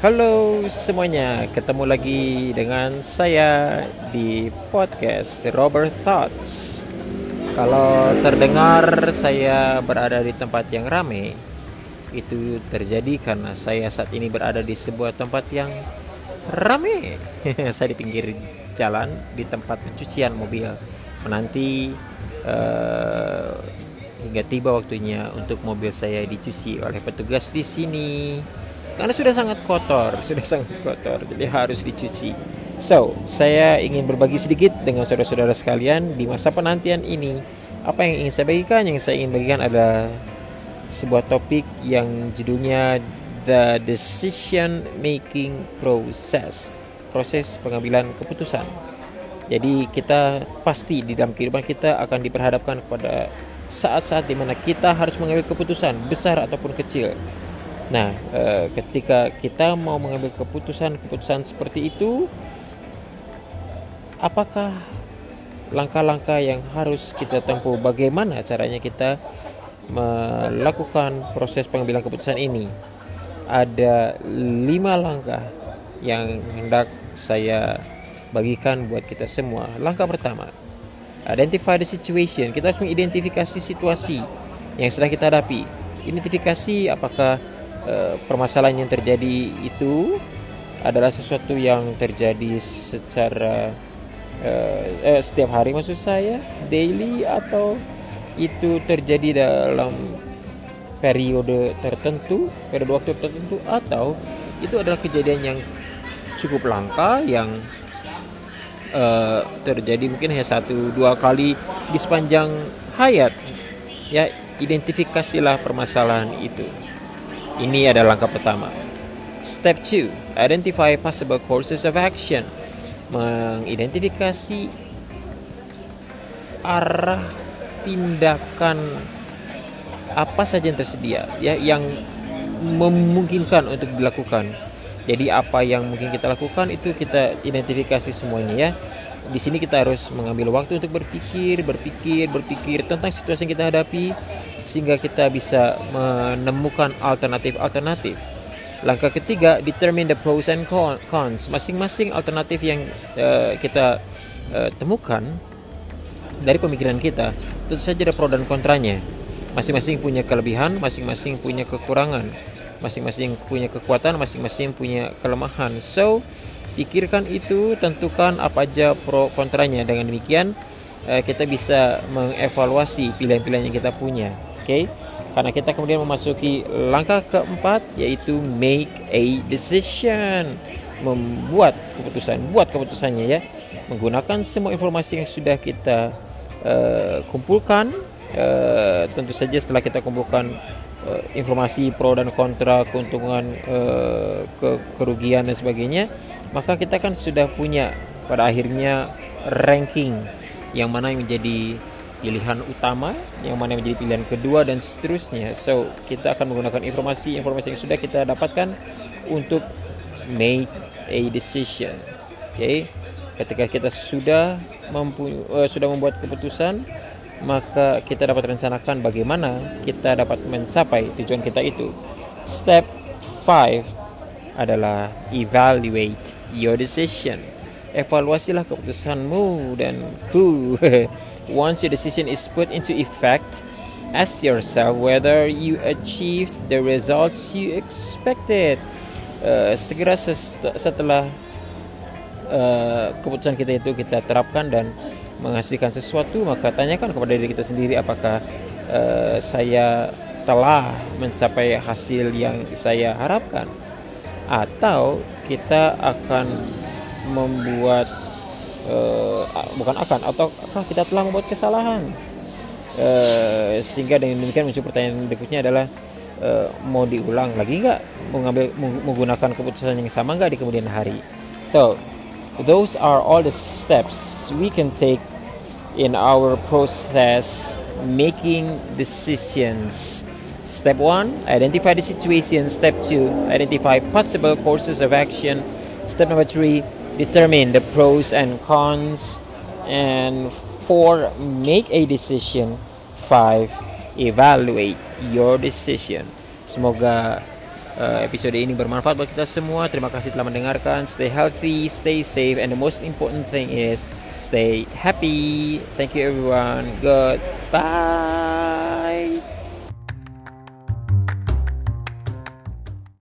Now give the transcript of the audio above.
Halo semuanya, ketemu lagi dengan saya di podcast Robert Thoughts. Kalau terdengar saya berada di tempat yang ramai, itu terjadi karena saya saat ini berada di sebuah tempat yang ramai. saya di pinggir jalan di tempat pencucian mobil, menanti uh, hingga tiba waktunya untuk mobil saya dicuci oleh petugas di sini karena sudah sangat kotor, sudah sangat kotor, jadi harus dicuci. So, saya ingin berbagi sedikit dengan saudara-saudara sekalian di masa penantian ini. Apa yang ingin saya bagikan? Yang saya ingin bagikan adalah sebuah topik yang judulnya The Decision Making Process, proses pengambilan keputusan. Jadi kita pasti di dalam kehidupan kita akan diperhadapkan kepada saat-saat di mana kita harus mengambil keputusan besar ataupun kecil Nah, e, ketika kita mau mengambil keputusan-keputusan seperti itu, apakah langkah-langkah yang harus kita tempuh? Bagaimana caranya kita melakukan proses pengambilan keputusan ini? Ada lima langkah yang hendak saya bagikan buat kita semua. Langkah pertama, identify the situation. Kita harus mengidentifikasi situasi yang sedang kita hadapi. Identifikasi apakah Eh, permasalahan yang terjadi itu adalah sesuatu yang terjadi secara uh, eh, setiap hari maksud saya daily atau itu terjadi dalam periode tertentu periode waktu tertentu atau itu adalah kejadian yang cukup langka yang uh, terjadi mungkin hanya satu dua kali di sepanjang hayat. Ya identifikasilah permasalahan itu ini adalah langkah pertama. Step 2, identify possible courses of action. Mengidentifikasi arah tindakan apa saja yang tersedia ya yang memungkinkan untuk dilakukan. Jadi apa yang mungkin kita lakukan itu kita identifikasi semuanya ya. Di sini kita harus mengambil waktu untuk berpikir, berpikir, berpikir tentang situasi yang kita hadapi sehingga kita bisa menemukan alternatif-alternatif. Langkah ketiga, determine the pros and cons. Masing-masing alternatif yang uh, kita uh, temukan dari pemikiran kita, tentu saja ada pro dan kontranya. Masing-masing punya kelebihan, masing-masing punya kekurangan, masing-masing punya kekuatan, masing-masing punya kelemahan. So, pikirkan itu, tentukan apa aja pro kontranya. Dengan demikian, uh, kita bisa mengevaluasi pilihan-pilihan yang kita punya okay? karena kita kemudian memasuki langkah keempat yaitu make a decision membuat keputusan buat keputusannya ya menggunakan semua informasi yang sudah kita uh, kumpulkan uh, tentu saja setelah kita kumpulkan uh, informasi pro dan kontra keuntungan uh, ke kerugian dan sebagainya maka kita kan sudah punya pada akhirnya ranking yang mana yang menjadi pilihan utama, yang mana menjadi pilihan kedua dan seterusnya. So, kita akan menggunakan informasi-informasi yang sudah kita dapatkan untuk make a decision. Oke. Okay? Ketika kita sudah mampu uh, sudah membuat keputusan, maka kita dapat rencanakan bagaimana kita dapat mencapai tujuan kita itu. Step 5 adalah evaluate your decision. Evaluasilah keputusanmu dan ku Once your decision is put into effect, ask yourself whether you achieved the results you expected. Uh, segera setelah uh, keputusan kita itu kita terapkan dan menghasilkan sesuatu, maka tanyakan kepada diri kita sendiri apakah uh, saya telah mencapai hasil yang saya harapkan, atau kita akan membuat uh, bukan akan ataukah kita telah membuat kesalahan? Uh, sehingga dengan demikian muncul pertanyaan berikutnya adalah uh, mau diulang lagi nggak? Mengambil menggunakan keputusan yang sama nggak di kemudian hari? So those are all the steps we can take in our process making decisions. Step one identify the situation. Step two identify possible courses of action. Step number three determine the pros and cons and four make a decision five evaluate your decision semoga uh, episode ini bermanfaat buat kita semua. Terima kasih telah mendengarkan. Stay healthy, stay safe, and the most important thing is stay happy. Thank you everyone. Goodbye.